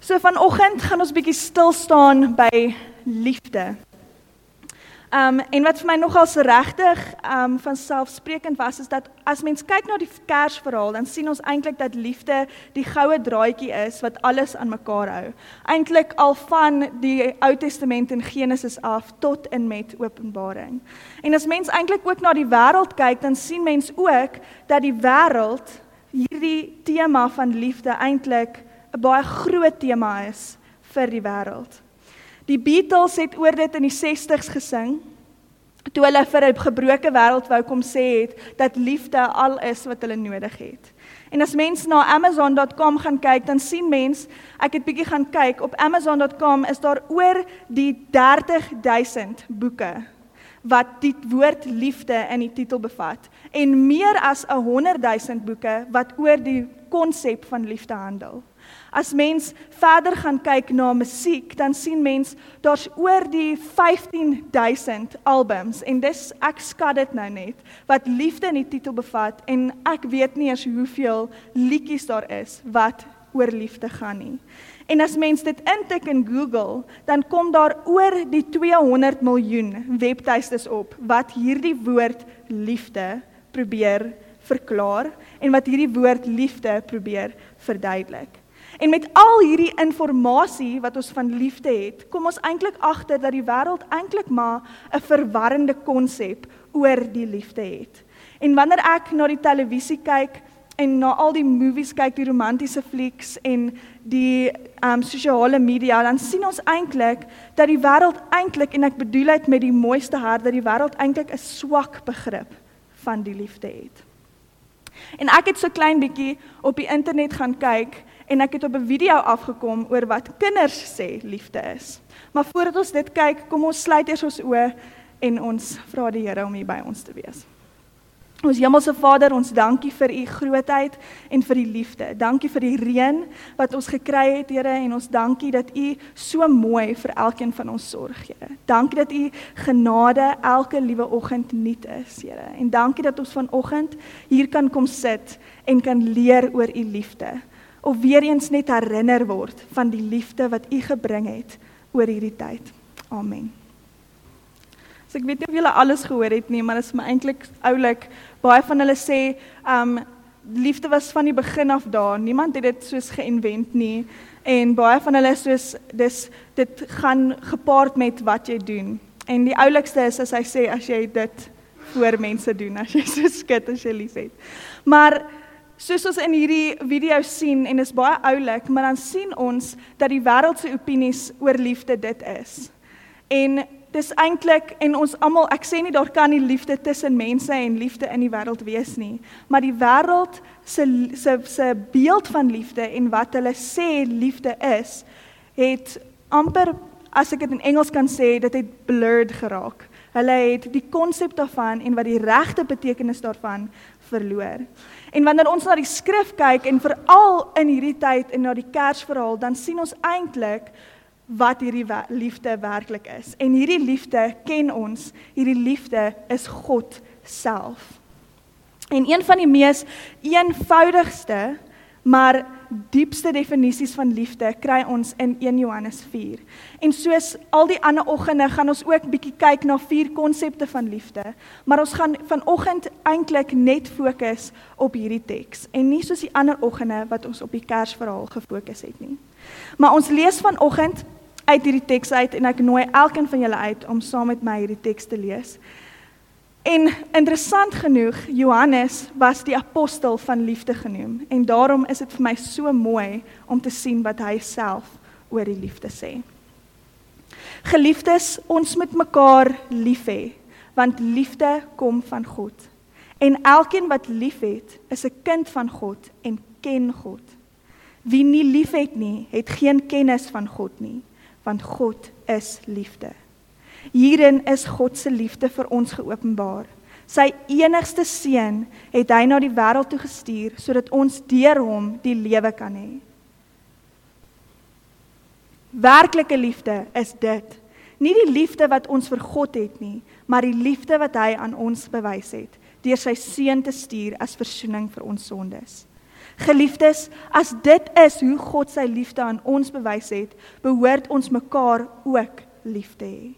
So vanoggend gaan ons bietjie stil staan by liefde. Um en wat vir my nogal so regtig um van selfsprekend was is dat as mens kyk na die Kersverhaal dan sien ons eintlik dat liefde die goue draadjie is wat alles aan mekaar hou. Eintlik al van die Ou Testament in Genesis af tot in met Openbaring. En as mens eintlik ook na die wêreld kyk dan sien mens ook dat die wêreld hierdie tema van liefde eintlik 'n baie groot tema is vir die wêreld. Die Beatles het oor dit in die 60's gesing. Toe hulle vir 'n gebroke wêreld wou kom sê het dat liefde al is wat hulle nodig het. En as mens na amazon.com gaan kyk, dan sien mens, ek het bietjie gaan kyk, op amazon.com is daar oor die 30000 boeke wat die woord liefde in die titel bevat en meer as 'n 100000 boeke wat oor die konsep van liefde handel. As mens verder gaan kyk na musiek, dan sien mens daar's oor die 15000 albums en dis ek skat dit nou net wat liefde in die titel bevat en ek weet nie eers hoeveel liedjies daar is wat oor liefde gaan nie. En as mens dit intik in Google, dan kom daar oor die 200 miljoen webtuistes op wat hierdie woord liefde probeer verklaar en wat hierdie woord liefde probeer verduidelik. En met al hierdie inligting wat ons van liefde het, kom ons eintlik agter dat die wêreld eintlik maar 'n verwarrende konsep oor die liefde het. En wanneer ek na die televisie kyk en na al die movies kyk, die romantiese flieks en die um sosiale media, dan sien ons eintlik dat die wêreld eintlik en ek bedoel dit met die mooiste hart dat die wêreld eintlik 'n swak begrip van die liefde het. En ek het so klein bietjie op die internet gaan kyk en ek het op 'n video afgekom oor wat kinders sê liefde is. Maar voordat ons dit kyk, kom ons sluit eers ons oë en ons vra die Here om hier by ons te wees. Ons Hemelse Vader, ons dankie vir u grootheid en vir die liefde. Dankie vir die reën wat ons gekry het, Here, en ons dankie dat u so mooi vir elkeen van ons sorg, Here. Dankie dat u genade elke liewe oggend nuut is, Here. En dankie dat ons vanoggend hier kan kom sit en kan leer oor u liefde of weer eens net herinner word van die liefde wat U gebring het oor hierdie tyd. Amen. So ek weet nie of julle alles gehoor het nie, maar dit is my eintlik oulik. Baie van hulle sê, um liefde was van die begin af daar. Niemand het dit soos geïnvent nie en baie van hulle soos dis dit gaan gepaard met wat jy doen. En die oulikste is as hy sê as jy dit voor mense doen, as jy so skit as jy liefhet. Maar soos ons in hierdie video sien en is baie oulik, maar dan sien ons dat die wêreld se opinies oor liefde dit is. En dis eintlik en ons almal, ek sê nie daar kan nie liefde tussen mense en liefde in die wêreld wees nie, maar die wêreld se se se beeld van liefde en wat hulle sê liefde is, het amper as ek dit in Engels kan sê, dit het blurred geraak. Hulle het die konsep daarvan en wat die regte betekenis daarvan verloor. En wanneer ons na die skrif kyk en veral in hierdie tyd en na die Kersverhaal, dan sien ons eintlik wat hierdie liefde werklik is. En hierdie liefde ken ons. Hierdie liefde is God self. En een van die mees eenvoudigste maar diepste definisies van liefde kry ons in 1 Johannes 4. En soos al die ander oggende gaan ons ook bietjie kyk na vier konsepte van liefde, maar ons gaan vanoggend eintlik net fokus op hierdie teks en nie soos die ander oggende wat ons op die Kersverhaal gefokus het nie. Maar ons lees vanoggend uit hierdie teks uit en ek nooi elkeen van julle uit om saam met my hierdie teks te lees. En interessant genoeg, Johannes was die apostel van liefde genoem en daarom is dit vir my so mooi om te sien wat hy self oor die liefde sê. Geliefdes, ons moet mekaar lief hê, want liefde kom van God. En elkeen wat liefhet, is 'n kind van God en ken God. Wie nie liefhet nie, het geen kennis van God nie, want God is liefde. Hierin is God se liefde vir ons geopenbaar. Sy enigste seun het hy na die wêreld toe gestuur sodat ons deur hom die lewe kan hê. Werklike liefde is dit. Nie die liefde wat ons vir God het nie, maar die liefde wat hy aan ons bewys het deur sy seun te stuur as verzoening vir ons sondes. Geliefdes, as dit is hoe God sy liefde aan ons bewys het, behoort ons mekaar ook lief te hê.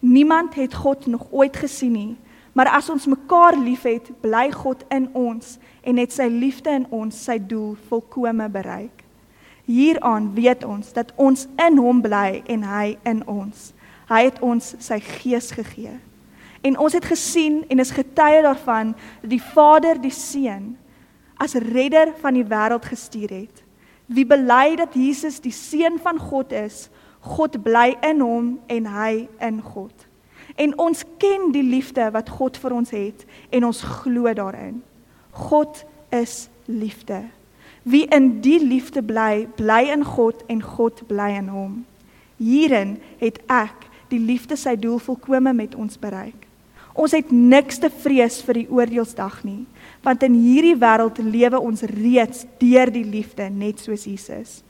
Niemand het God nog ooit gesien nie, maar as ons mekaar liefhet, bly God in ons en het sy liefde in ons sy doel volkome bereik. Hieraan weet ons dat ons in hom bly en hy in ons. Hy het ons sy gees gegee. En ons het gesien en is getuie daarvan dat die Vader die Seun as redder van die wêreld gestuur het. Wie bely dat Jesus die seun van God is, God bly in hom en hy in God. En ons ken die liefde wat God vir ons het en ons glo daarin. God is liefde. Wie in die liefde bly, bly in God en God bly in hom. Hierin het ek die liefde sy doel volkome met ons bereik. Ons het niks te vrees vir die oordeelsdag nie, want in hierdie wêreld lewe ons reeds deur die liefde net soos Jesus.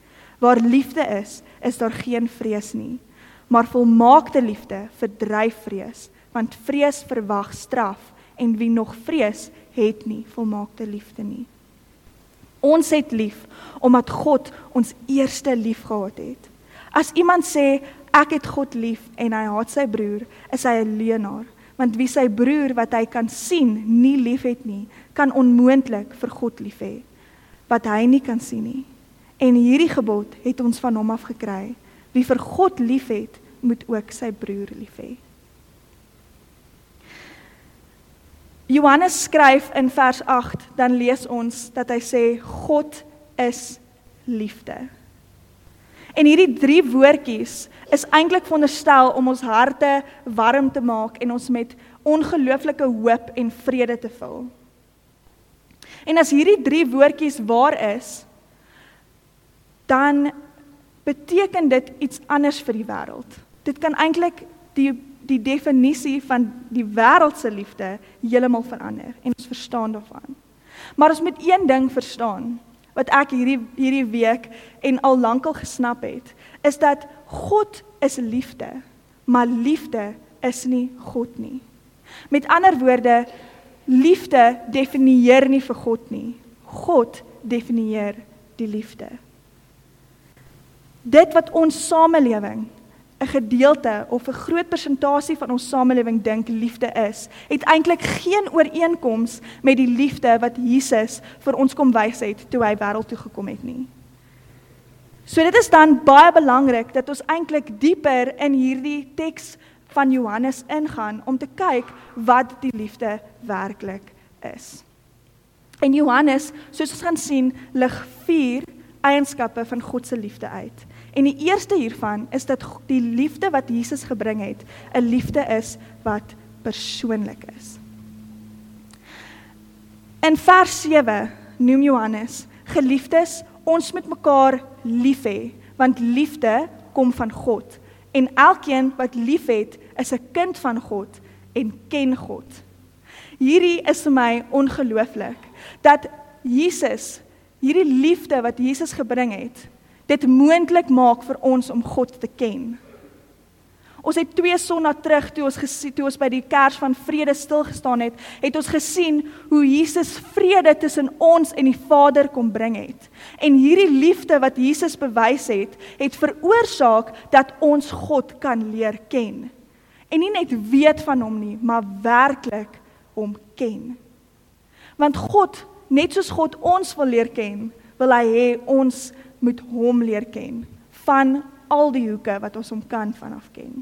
Waar liefde is, is daar geen vrees nie, maar volmaakte liefde verdryf vrees, want vrees verwag straf en wie nog vrees, het nie volmaakte liefde nie. Ons het lief omdat God ons eerste lief gehad het. As iemand sê ek het God lief en hy haat sy broer, is hy 'n leienaar want wie sy broer wat hy kan sien nie liefhet nie, kan onmoontlik vir God lief hê wat hy nie kan sien nie. En hierdie gebod het ons van hom af gekry. Wie vir God liefhet, moet ook sy broer lief hê. Johannes skryf in vers 8, dan lees ons dat hy sê God is liefde. En hierdie drie woordjies is eintlik veronderstel om ons harte warm te maak en ons met ongelooflike hoop en vrede te vul. En as hierdie drie woordjies waar is, dan beteken dit iets anders vir die wêreld. Dit kan eintlik die die definisie van die wêreldse liefde heeltemal verander en ons verstaan daarvan. Maar ons moet een ding verstaan wat ek hierdie hierdie week en al lankal gesnap het, is dat God is liefde, maar liefde is nie God nie. Met ander woorde, liefde definieer nie vir God nie. God definieer die liefde. Dit wat ons samelewing 'n gedeelte of 'n groot persentasie van ons samelewing dink liefde is, het eintlik geen ooreenkoms met die liefde wat Jesus vir ons kom wys het toe hy wêreld toe gekom het nie. So dit is dan baie belangrik dat ons eintlik dieper in hierdie teks van Johannes ingaan om te kyk wat die liefde werklik is. En Johannes, soos ons gaan sien, lig vier eienskappe van God se liefde uit. En die eerste hiervan is dat die liefde wat Jesus gebring het, 'n liefde is wat persoonlik is. In vers 7 noem Johannes: "Geliefdes, ons moet mekaar lief hê, want liefde kom van God, en elkeen wat liefhet, is 'n kind van God en ken God." Hierdie is vir my ongelooflik dat Jesus hierdie liefde wat Jesus gebring het, dit moontlik maak vir ons om God te ken. Ons het twee sonna terug toe ons gesien toe ons by die kers van vrede stil gestaan het, het ons gesien hoe Jesus vrede tussen ons en die Vader kom bring het. En hierdie liefde wat Jesus bewys het, het veroorsaak dat ons God kan leer ken. En nie net weet van hom nie, maar werklik hom ken. Want God, net soos God ons wil leer ken, wil hy hê ons moet hom leer ken van al die hoeke wat ons hom kan vanaf ken.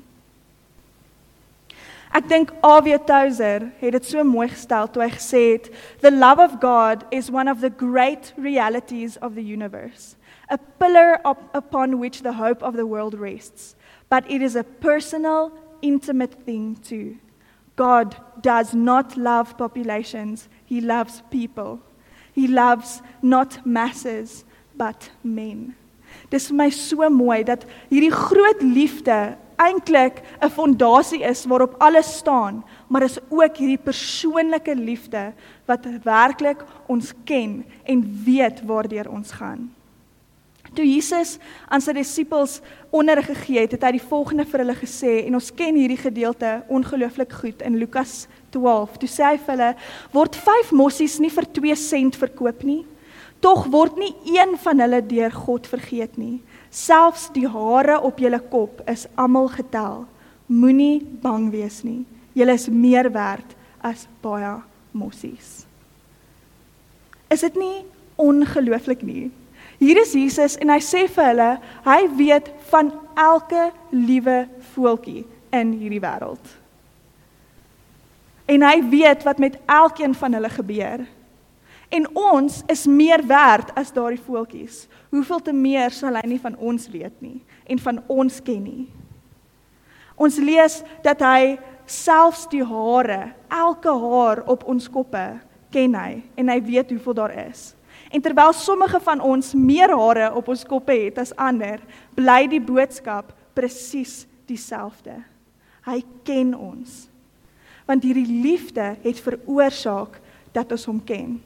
Ek dink Avia Tozer het dit so mooi gestel toe hy gesê het the love of God is one of the great realities of the universe a pillar up upon which the hope of the world rests. But it is a personal intimate thing too. God does not love populations. He loves people. He loves not masses but men. Dis vir my so mooi dat hierdie groot liefde eintlik 'n fondasie is waarop alles staan, maar is ook hierdie persoonlike liefde wat werklik ons ken en weet waardeur ons gaan. Toe Jesus aan sy disippels onderrig gegee het, het hy die volgende vir hulle gesê en ons ken hierdie gedeelte ongelooflik goed in Lukas 12. Toe sê hy vir hulle: "Word 5 mossies nie vir 2 sent verkoop nie?" Tog word nie een van hulle deur God vergeet nie. Selfs die hare op julle kop is almal getel. Moenie bang wees nie. Julle is meer werd as baie mossies. Is dit nie ongelooflik nie? Hier is Jesus en hy sê vir hulle, hy weet van elke liewe voeltjie in hierdie wêreld. En hy weet wat met elkeen van hulle gebeur. En ons is meer werd as daardie voeltjies. Hoeveel te meer sal hy nie van ons weet nie en van ons ken nie. Ons lees dat hy selfs die hare, elke haar op ons koppe ken hy en hy weet hoeveel daar is. En terwyl sommige van ons meer hare op ons koppe het as ander, bly die boodskap presies dieselfde. Hy ken ons. Want hierdie liefde het veroorsaak dat ons hom ken.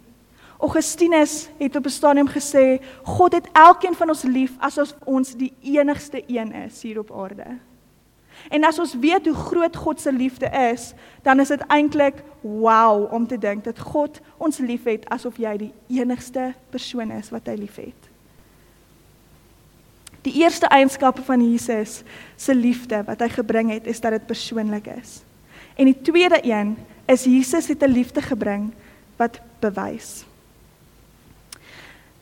Augustinus het op 'n stadium gesê, God het elkeen van ons lief asof ons die enigste een is hier op aarde. En as ons weet hoe groot God se liefde is, dan is dit eintlik wow om te dink dat God ons liefhet asof jy die enigste persoon is wat hy liefhet. Die eerste eienskappe van Jesus se liefde wat hy gebring het, is dat dit persoonlik is. En die tweede een is Jesus het 'n liefde gebring wat bewys.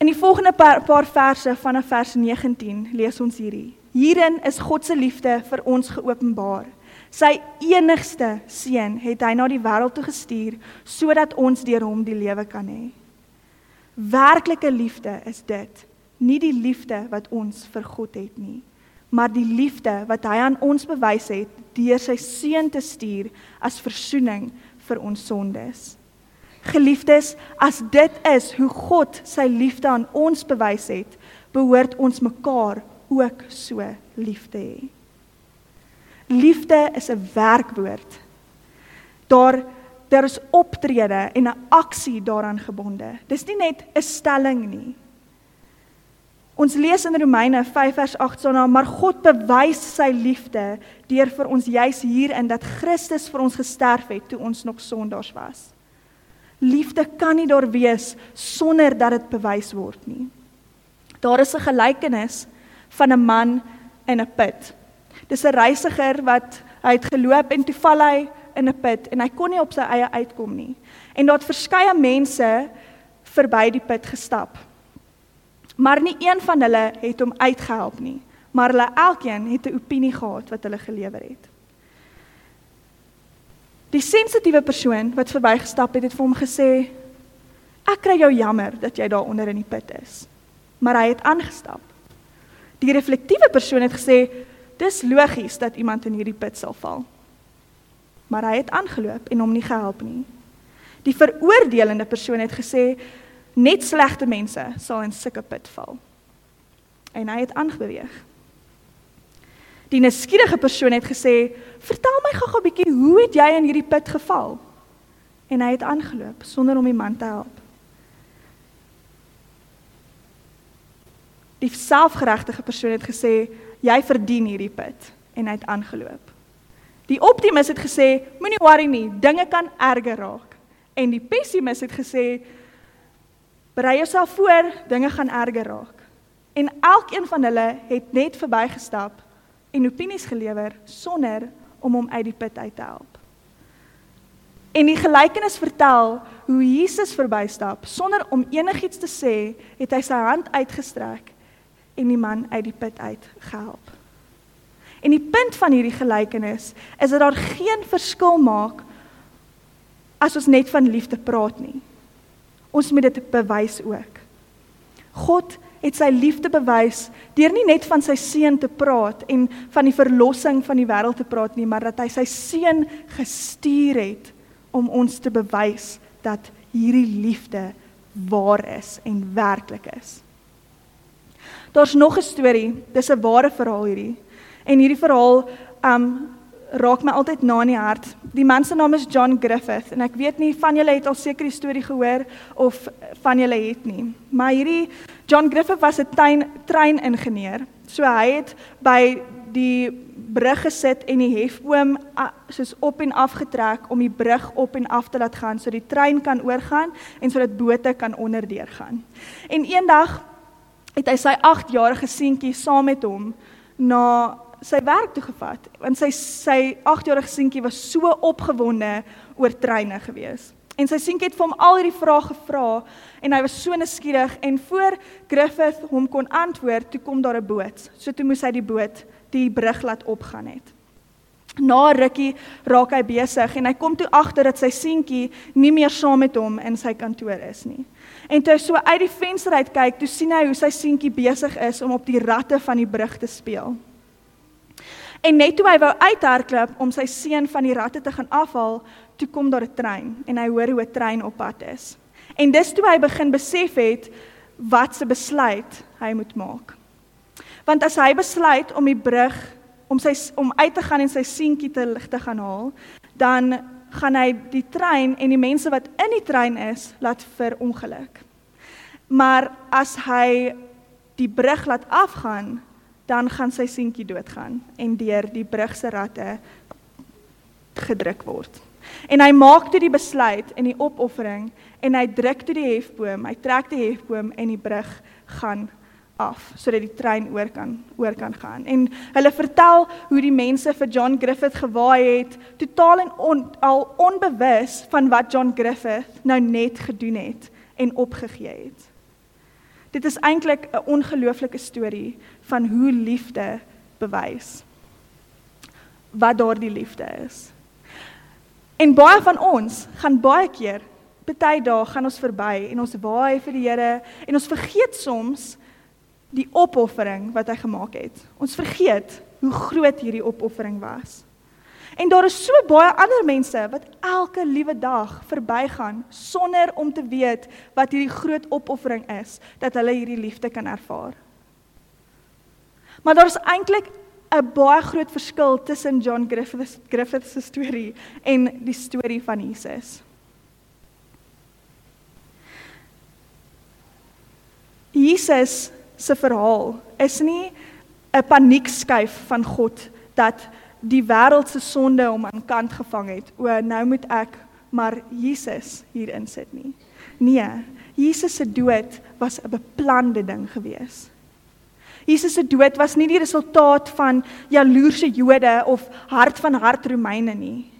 In die volgende paar, paar verse vanaf vers 19 lees ons hierdie. Hierin is God se liefde vir ons geopenbaar. Sy enigste seun het hy na die wêreld toe gestuur sodat ons deur hom die lewe kan hê. Werklike liefde is dit, nie die liefde wat ons vir God het nie, maar die liefde wat hy aan ons bewys het deur sy seun te stuur as verzoening vir ons sondes. Geliefdes, as dit is hoe God sy liefde aan ons bewys het, behoort ons mekaar ook so lief te hê. Liefde is 'n werkwoord. Daar daar is optrede en 'n aksie daaraan gebonde. Dis nie net 'n stelling nie. Ons lees in Romeine 5 vers 8 staan daar maar God bewys sy liefde deur vir ons juis hierin dat Christus vir ons gesterf het toe ons nog sondaars was. Liefde kan nie daar wees sonder dat dit bewys word nie. Daar is 'n gelykenis van 'n man in 'n put. Dis 'n reisiger wat hy het geloop en toe val hy in 'n put en hy kon nie op sy eie uitkom nie. En daar het verskeie mense verby die put gestap. Maar nie een van hulle het hom uitgehelp nie, maar hulle elkeen het 'n opinie gehad wat hulle gelewer het. Die sensitiewe persoon wat verbygestap het, het vir hom gesê: "Ek kry jou jammer dat jy daar onder in die put is." Maar hy het aangestap. Die reflektiewe persoon het gesê dis logies dat iemand in hierdie put sal val. Maar hy het aangeloop en hom nie gehelp nie. Die veroordelende persoon het gesê net slegte mense sal in sulke put val. En hy het aangebeweeg. Die neskierige persoon het gesê, "Vertel my gou-gou 'n bietjie, hoe het jy in hierdie put geval?" En hy het aangeloop sonder om iemand te help. Die selfgeregtige persoon het gesê jy verdien hierdie put en hy het aangeloop. Die optimis het gesê moenie worry nie, dinge kan erger raak. En die pessimis het gesê berei jouself voor, dinge gaan erger raak. En elkeen van hulle het net verbygestap en opinies gelewer sonder om hom uit die put uit te help. En die gelykenis vertel hoe Jesus verbystap sonder om enigiets te sê, het hy sy hand uitgestrek en die man uit die put uit gehelp. En die punt van hierdie gelykenis is dat daar geen verskil maak as ons net van liefde praat nie. Ons moet dit bewys ook. God het sy liefde bewys deur nie net van sy seun te praat en van die verlossing van die wêreld te praat nie, maar dat hy sy seun gestuur het om ons te bewys dat hierdie liefde waar is en werklik is. Daar's nog 'n storie. Dis 'n ware verhaal hierdie. En hierdie verhaal um raak my altyd na in die hart. Die man se naam is John Griffith en ek weet nie van julle het al seker die storie gehoor of van julle het nie. Maar hierdie John Griffith was 'n trein treiningenieur. So hy het by die brug gesit en die hefboom soos op en af getrek om die brug op en af te laat gaan sodat die trein kan oorgaan en sodat bote kan onderdeur gaan. En eendag het hy sy 8-jarige seentjie saam met hom na sy werk toe gevat want sy sy 8-jarige seentjie was so opgewonde oor treine gewees. En sy seentjie het vir hom al hierdie vrae gevra en hy was so nuuskierig en voor Griffith hom kon antwoord, toe kom daar 'n boot. So toe moes hy die boot die brug laat opgaan het. Na rukkie raak hy besig en hy kom toe agter dat sy seentjie nie meer saam met hom in sy kantoor is nie. En toe hy so uit die venster uit kyk, toe sien hy hoe sy seentjie besig is om op die ratte van die brug te speel. En net toe hy wou uithardloop om sy seun van die ratte te gaan afhaal, toe kom daar 'n trein en hy hoor hoe 'n trein op pad is. En dis toe hy begin besef het wat se besluit hy moet maak. Want as hy besluit om die brug om sy om uit te gaan en sy seentjie te te gaan haal, dan gaan hy die trein en die mense wat in die trein is laat verongeluk. Maar as hy die brug laat afgaan, dan gaan sy seentjie doodgaan en deur die brug se ratte gedruk word. En hy maak toe die besluit en die opoffering en hy druk toe die hefboom, hy trek die hefboom en die brug gaan af sodat die trein oor kan oor kan gaan. En hulle vertel hoe die mense vir John Griffith gewaai het, totaal en on, al onbewus van wat John Griffith nou net gedoen het en opgegee het. Dit is eintlik 'n ongelooflike storie van hoe liefde bewys. Wat daardie liefde is. En baie van ons gaan baie keer, baie dae gaan ons verby en ons waai vir die Here en ons vergeet soms die opoffering wat hy gemaak het. Ons vergeet hoe groot hierdie opoffering was. En daar is so baie ander mense wat elke liewe dag verbygaan sonder om te weet wat hierdie groot opoffering is dat hulle hierdie liefde kan ervaar. Maar daar is eintlik 'n baie groot verskil tussen John Griffith Griffith se storie en die storie van Jesus. Jesus se verhaal is nie 'n paniekskuif van God dat die wêreld se sonde hom aan kant gevang het. O, nou moet ek maar Jesus hier insit nie. Nee, Jesus se dood was 'n beplande ding gewees. Jesus se dood was nie die resultaat van jaloerse Jode of hart van hart Romeine nie.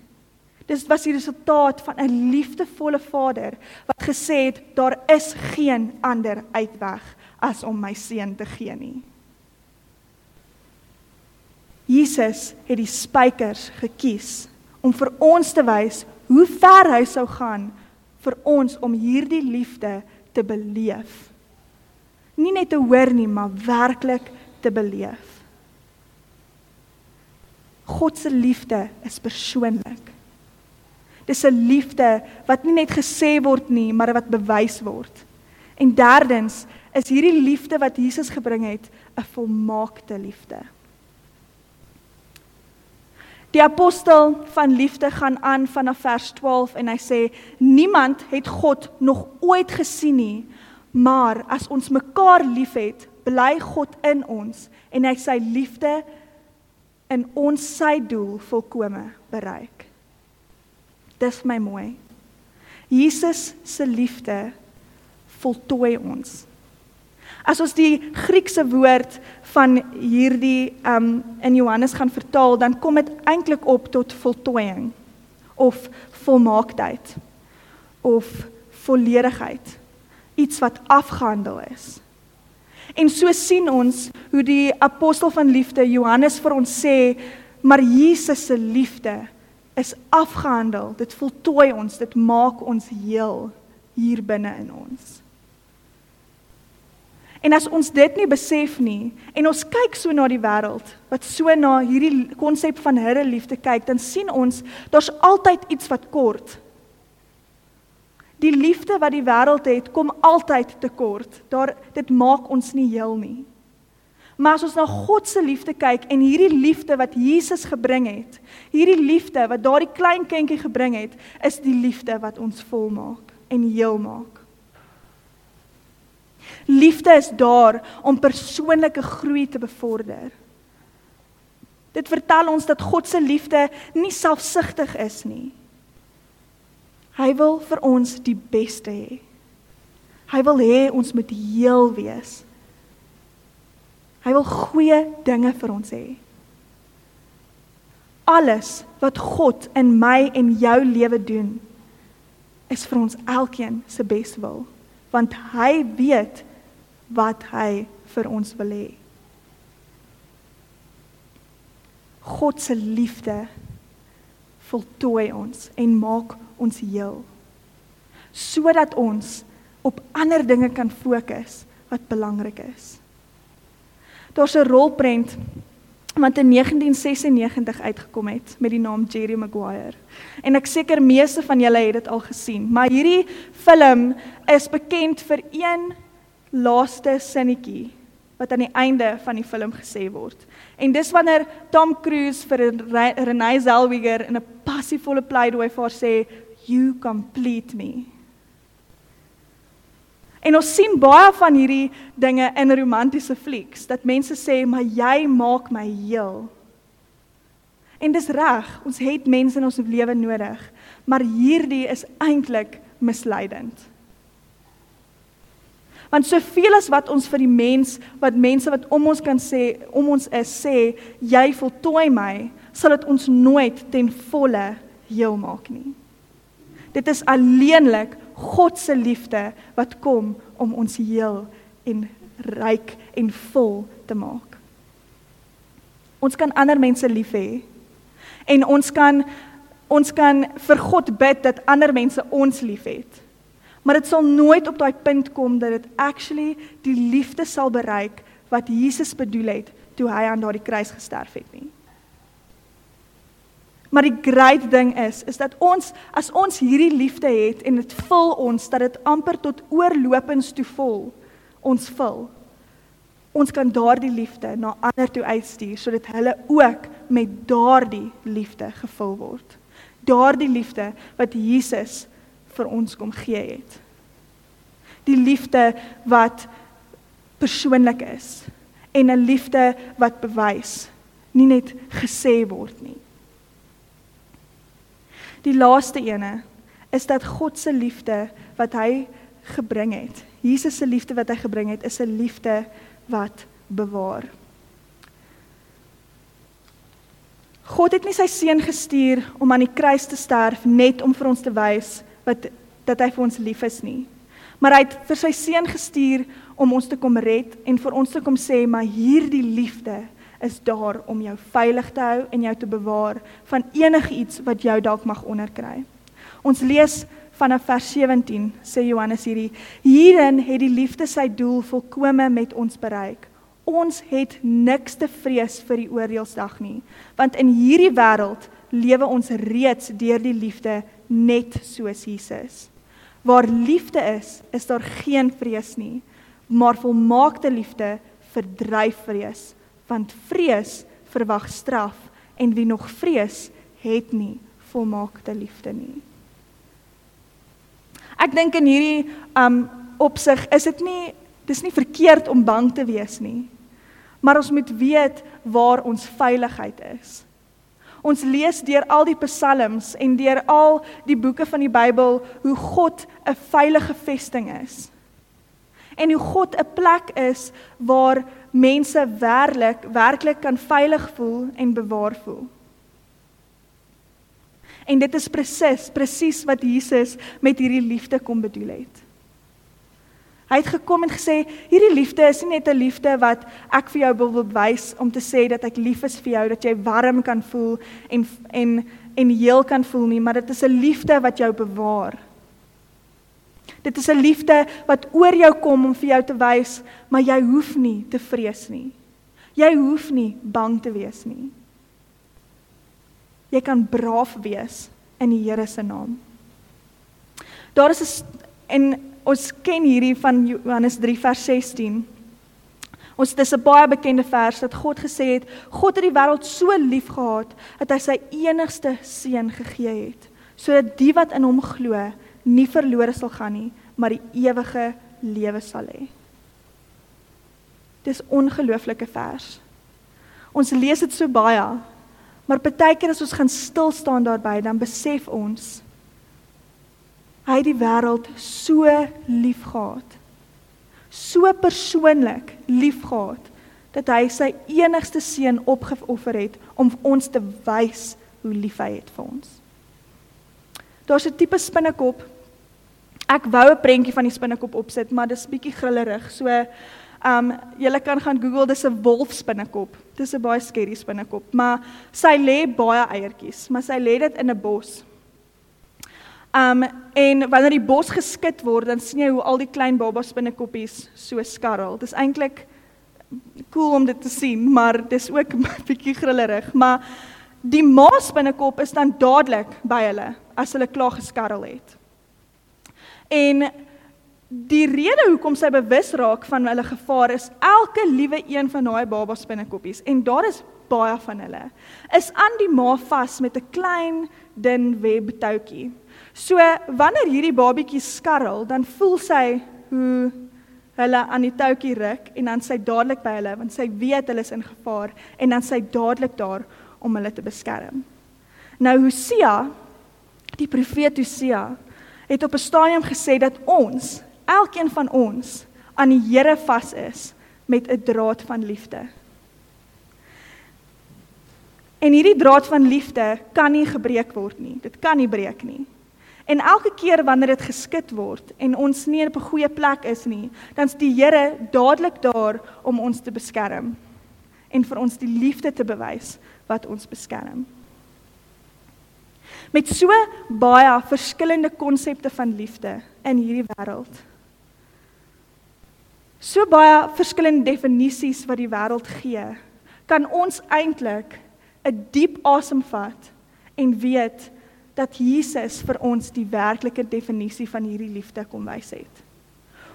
Dit was die resultaat van 'n liefdevolle Vader wat gesê het daar is geen ander uitweg as om my seun te gee nie. Jesus het die spykers gekies om vir ons te wys hoe ver hy sou gaan vir ons om hierdie liefde te beleef. Nie net te hoor nie, maar werklik te beleef. God se liefde is persoonlik. Dis 'n liefde wat nie net gesê word nie, maar wat bewys word. En derdens is hierdie liefde wat Jesus gebring het 'n volmaakte liefde. Die apostel van liefde gaan aan vanaf vers 12 en hy sê niemand het God nog ooit gesien nie, maar as ons mekaar liefhet, bly God in ons en hy sy liefde in ons sy doel volkome bereik. Dis my mooi. Jesus se liefde voltooi ons. As ons die Griekse woord van hierdie um in Johannes gaan vertaal, dan kom dit eintlik op tot voltooiing of volmaaktheid of volledigheid. Iets wat afgehandel is. En so sien ons hoe die apostel van liefde Johannes vir ons sê, maar Jesus se liefde is afgehandel. Dit voltooi ons, dit maak ons heel hier binne in ons. En as ons dit nie besef nie en ons kyk so na die wêreld wat so na hierdie konsep van Here liefde kyk, dan sien ons daar's altyd iets wat kort. Die liefde wat die wêreld het, kom altyd tekort. Daar dit maak ons nie heel nie. Maar as ons na God se liefde kyk en hierdie liefde wat Jesus gebring het, hierdie liefde wat daardie klein kindjie gebring het, is die liefde wat ons volmaak en heel maak. Liefde is daar om persoonlike groei te bevorder. Dit vertel ons dat God se liefde nie selfsugtig is nie. Hy wil vir ons die beste hê. Hy wil hê ons moet heel wees. Hy wil goeie dinge vir ons hê. Alles wat God in my en jou lewe doen, is vir ons elkeen se beswil, want hy weet wat hy vir ons wil hê. God se liefde voltooi ons en maak ons heel sodat ons op ander dinge kan fokus wat belangrik is. Daar's 'n rolprent wat in 1996 uitgekom het met die naam Jerry Maguire. En ek seker meeste van julle het dit al gesien, maar hierdie film is bekend vir een laaste sinnetjie wat aan die einde van die film gesê word. En dis wanneer Tom Cruise vir Renée Zellweger in 'n passievolle pleidooi vir haar sê, "You complete me." En ons sien baie van hierdie dinge in romantiese flieks dat mense sê, "Maar jy maak my heel." En dis reg, ons het mense in ons lewe nodig, maar hierdie is eintlik misleidend. Want soveel as wat ons vir die mens, wat mense wat om ons kan sê, om ons is sê, jy voltooi my, sal dit ons nooit ten volle heel maak nie. Dit is alleenlik God se liefde wat kom om ons heel en ryk en vol te maak. Ons kan ander mense lief hê en ons kan ons kan vir God bid dat ander mense ons liefhet. Maar dit sal nooit op daai punt kom dat dit actually die liefde sal bereik wat Jesus bedoel het toe hy aan daardie kruis gesterf het nie. Maar die groot ding is is dat ons as ons hierdie liefde het en dit vul ons dat dit amper tot oorlopends toe vol ons vul. Ons kan daardie liefde na ander toe uitstuur sodat hulle ook met daardie liefde gevul word. Daardie liefde wat Jesus vir ons kom gee het. Die liefde wat persoonlik is en 'n liefde wat bewys, nie net gesê word nie. Die laaste ene is dat God se liefde wat hy gebring het, Jesus se liefde wat hy gebring het, is 'n liefde wat bewaar. God het nie sy seun gestuur om aan die kruis te sterf net om vir ons te wys wat dat hy vir ons lief is nie. Maar hy het vir sy seun gestuur om ons te kom red en vir ons te kom sê maar hierdie liefde is daar om jou veilig te hou en jou te bewaar van enigiets wat jou dalk mag onderkry. Ons lees vanaf vers 17 sê Johannes hierdie hierin het die liefde sy doel volkome met ons bereik. Ons het niks te vrees vir die oordeelsdag nie, want in hierdie wêreld lewe ons reeds deur die liefde net soos Jesus. Waar liefde is, is daar geen vrees nie, maar volmaakte liefde verdryf vrees, want vrees verwag straf en wie nog vrees, het nie volmaakte liefde nie. Ek dink in hierdie um opsig is dit nie dis nie verkeerd om bang te wees nie. Maar ons moet weet waar ons veiligheid is. Ons lees deur al die psalms en deur al die boeke van die Bybel hoe God 'n veilige vesting is. En hoe God 'n plek is waar mense werklik werklik kan veilig voel en bewaar voel. En dit is presies presies wat Jesus met hierdie liefde kom bedoel het. Hy het gekom en gesê hierdie liefde is nie net 'n liefde wat ek vir jou wil bewys om te sê dat ek lief is vir jou, dat jy warm kan voel en en en heel kan voel nie, maar dit is 'n liefde wat jou bewaar. Dit is 'n liefde wat oor jou kom om vir jou te wys, maar jy hoef nie te vrees nie. Jy hoef nie bang te wees nie. Jy kan braaf wees in die Here se naam. Daar is 'n en ons ken hierdie van Johannes 3 vers 16. Ons dis 'n baie bekende vers dat God gesê het, God het die wêreld so lief gehad dat hy sy enigste seun gegee het, sodat die wat in hom glo, nie verlore sal gaan nie, maar die ewige lewe sal hê. Dis ongelooflike vers. Ons lees dit so baie. Maar baie keer as ons gaan stil staan daarby, dan besef ons hy het die wêreld so liefgehad. So persoonlik liefgehad dat hy sy enigste seun opgeoffer het om ons te wys hoe lief hy het vir ons. Daar's 'n tipe spinnekop. Ek wou 'n prentjie van die spinnekop opsit, maar dis bietjie grillerig. So, ehm um, julle kan gaan Google, dis 'n wolfspinnekop. Dis 'n baie skerry spinnekop, maar sy lê baie eiertjies, maar sy lê dit in 'n bos. Um en wanneer die bos geskit word, dan sien jy hoe al die klein baba spinnekoppies so skarrel. Dit is eintlik cool om dit te sien, maar dis ook 'n bietjie grillerig, maar die ma spinnekop is dan dadelik by hulle as hulle klaar geskarrel het. En die rede hoekom sy bewus raak van hulle gevaar is elke liewe een van daai baba spinnekoppies en daar is baie van hulle is aan die ma vas met 'n klein dun webtoutjie. So wanneer hierdie babietjie skarrel, dan voel sy hoe hulle aan die touwtjie ruk en dan sy dadelik by hulle want sy weet hulle is in gevaar en dan sy dadelik daar om hulle te beskerm. Nou Hosea, die profeet Hosea, het op 'n stadium gesê dat ons, elkeen van ons, aan die Here vas is met 'n draad van liefde. En hierdie draad van liefde kan nie gebreek word nie. Dit kan nie breek nie. En elke keer wanneer dit geskit word en ons nie op 'n goeie plek is nie, dan is die Here dadelik daar om ons te beskerm en vir ons die liefde te bewys wat ons beskerm. Met so baie verskillende konsepte van liefde in hierdie wêreld. So baie verskillende definisies wat die wêreld gee, kan ons eintlik 'n diep asem vat en weet dat Jesus vir ons die werklike definisie van hierdie liefde kom wys het.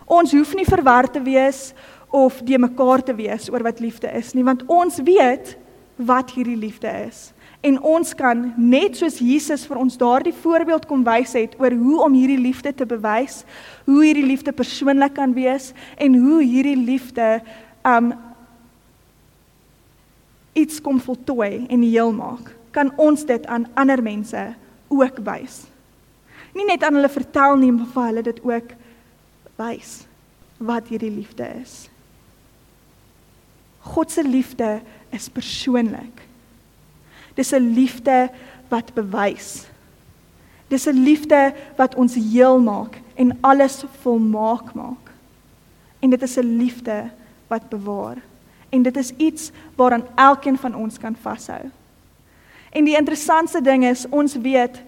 Ons hoef nie verward te wees of de mekaar te wees oor wat liefde is nie, want ons weet wat hierdie liefde is. En ons kan net soos Jesus vir ons daardie voorbeeld kom wys het oor hoe om hierdie liefde te bewys, hoe hierdie liefde persoonlik kan wees en hoe hierdie liefde um iets kom voltooi en heel maak, kan ons dit aan ander mense ook wys. Nie net aan hulle vertel nie, maar vir hulle dit ook wys wat hierdie liefde is. God se liefde is persoonlik. Dis 'n liefde wat bewys. Dis 'n liefde wat ons heel maak en alles volmaak maak. En dit is 'n liefde wat bewaar. En dit is iets waaraan elkeen van ons kan vashou. En die interessantste ding is ons weet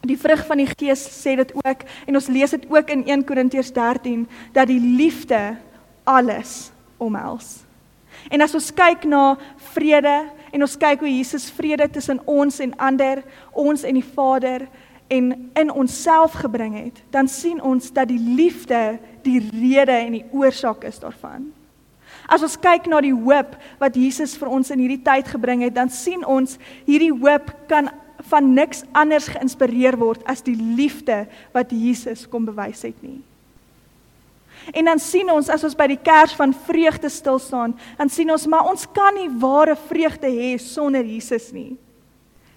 die vrug van die gees sê dit ook en ons lees dit ook in 1 Korintiërs 13 dat die liefde alles omhels. En as ons kyk na vrede en ons kyk hoe Jesus vrede tussen ons en ander, ons en die Vader en in onsself gebring het, dan sien ons dat die liefde die rede en die oorsaak is daarvan. As ons kyk na die hoop wat Jesus vir ons in hierdie tyd gebring het, dan sien ons hierdie hoop kan van niks anders geïnspireer word as die liefde wat Jesus kom bewys het nie. En dan sien ons as ons by die kers van vreugde stil staan, dan sien ons maar ons kan nie ware vreugde hê sonder Jesus nie.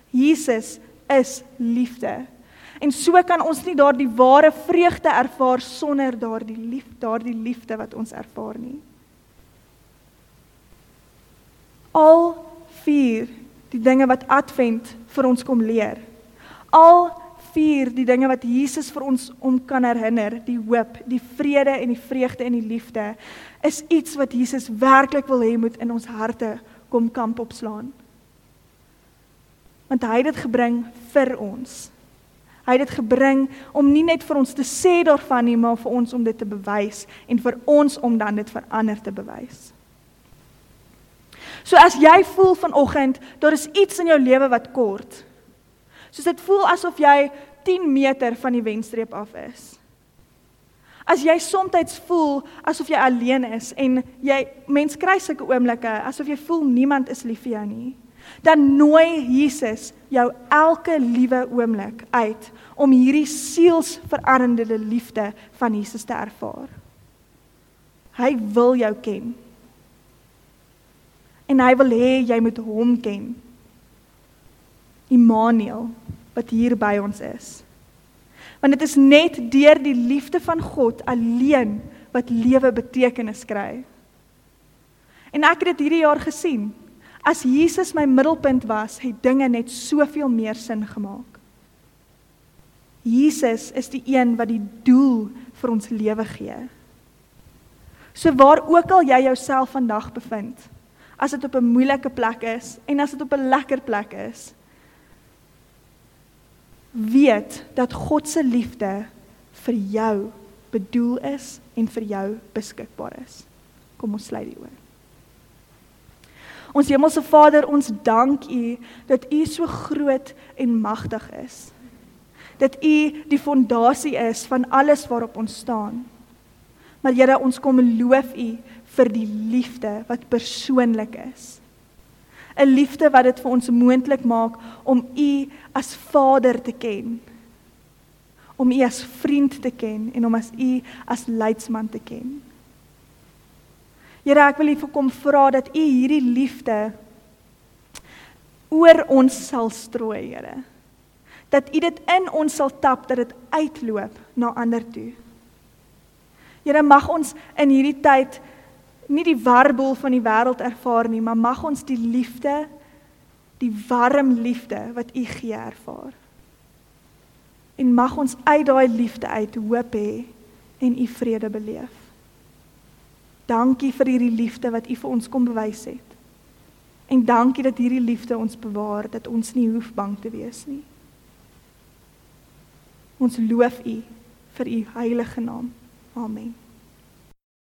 Jesus is liefde. En so kan ons nie daardie ware vreugde ervaar sonder daardie lief, daardie liefde wat ons ervaar nie. al vier die dinge wat Advent vir ons kom leer. Al vier die dinge wat Jesus vir ons om kan herinner, die hoop, die vrede en die vreugde en die liefde, is iets wat Jesus werklik wil hê moet in ons harte kom kamp opslaan. Want hy het dit gebring vir ons. Hy het dit gebring om nie net vir ons te sê daarvan nie, maar vir ons om dit te bewys en vir ons om dan dit vir ander te bewys. So as jy voel vanoggend daar is iets in jou lewe wat kort. Soos dit voel asof jy 10 meter van die wenstreep af is. As jy soms voel asof jy alleen is en jy mens kry sulke oomblikke asof jy voel niemand is lief vir jou nie, dan nooi Jesus jou elke liewe oomblik uit om hierdie sielsveranderende liefde van Jesus te ervaar. Hy wil jou ken. En hy wil hê jy moet hom ken. Immanuel wat hier by ons is. Want dit is net deur die liefde van God alleen wat lewe betekenis kry. En ek het dit hierdie jaar gesien. As Jesus my middelpunt was, het dinge net soveel meer sin gemaak. Jesus is die een wat die doel vir ons lewe gee. So waar ook al jy jouself vandag bevind, as dit op 'n moeilike plek is en as dit op 'n lekker plek is, weet dat God se liefde vir jou bedoel is en vir jou beskikbaar is. Kom ons sluit die oë. Ons hemelse Vader, ons dank U dat U so groot en magtig is. Dat U die fondasie is van alles waarop ons staan. Maar Here, ons kom loof U vir die liefde wat persoonlik is. 'n Liefde wat dit vir ons moontlik maak om U as Vader te ken. Om U as vriend te ken en om as U as leidsman te ken. Here, ek wil U vir kom vra dat U hierdie liefde oor ons sal strooi, Here. Dat U dit in ons sal tap dat dit uitloop na ander toe. Here, mag ons in hierdie tyd nie die warboel van die wêreld ervaar nie, maar mag ons die liefde, die warm liefde wat U gee ervaar. En mag ons uit daai liefde uit hoop hê en U vrede beleef. Dankie vir hierdie liefde wat U vir ons kom bewys het. En dankie dat hierdie liefde ons bewaar dat ons nie hoef bang te wees nie. Ons loof U vir U heilige naam. Amen.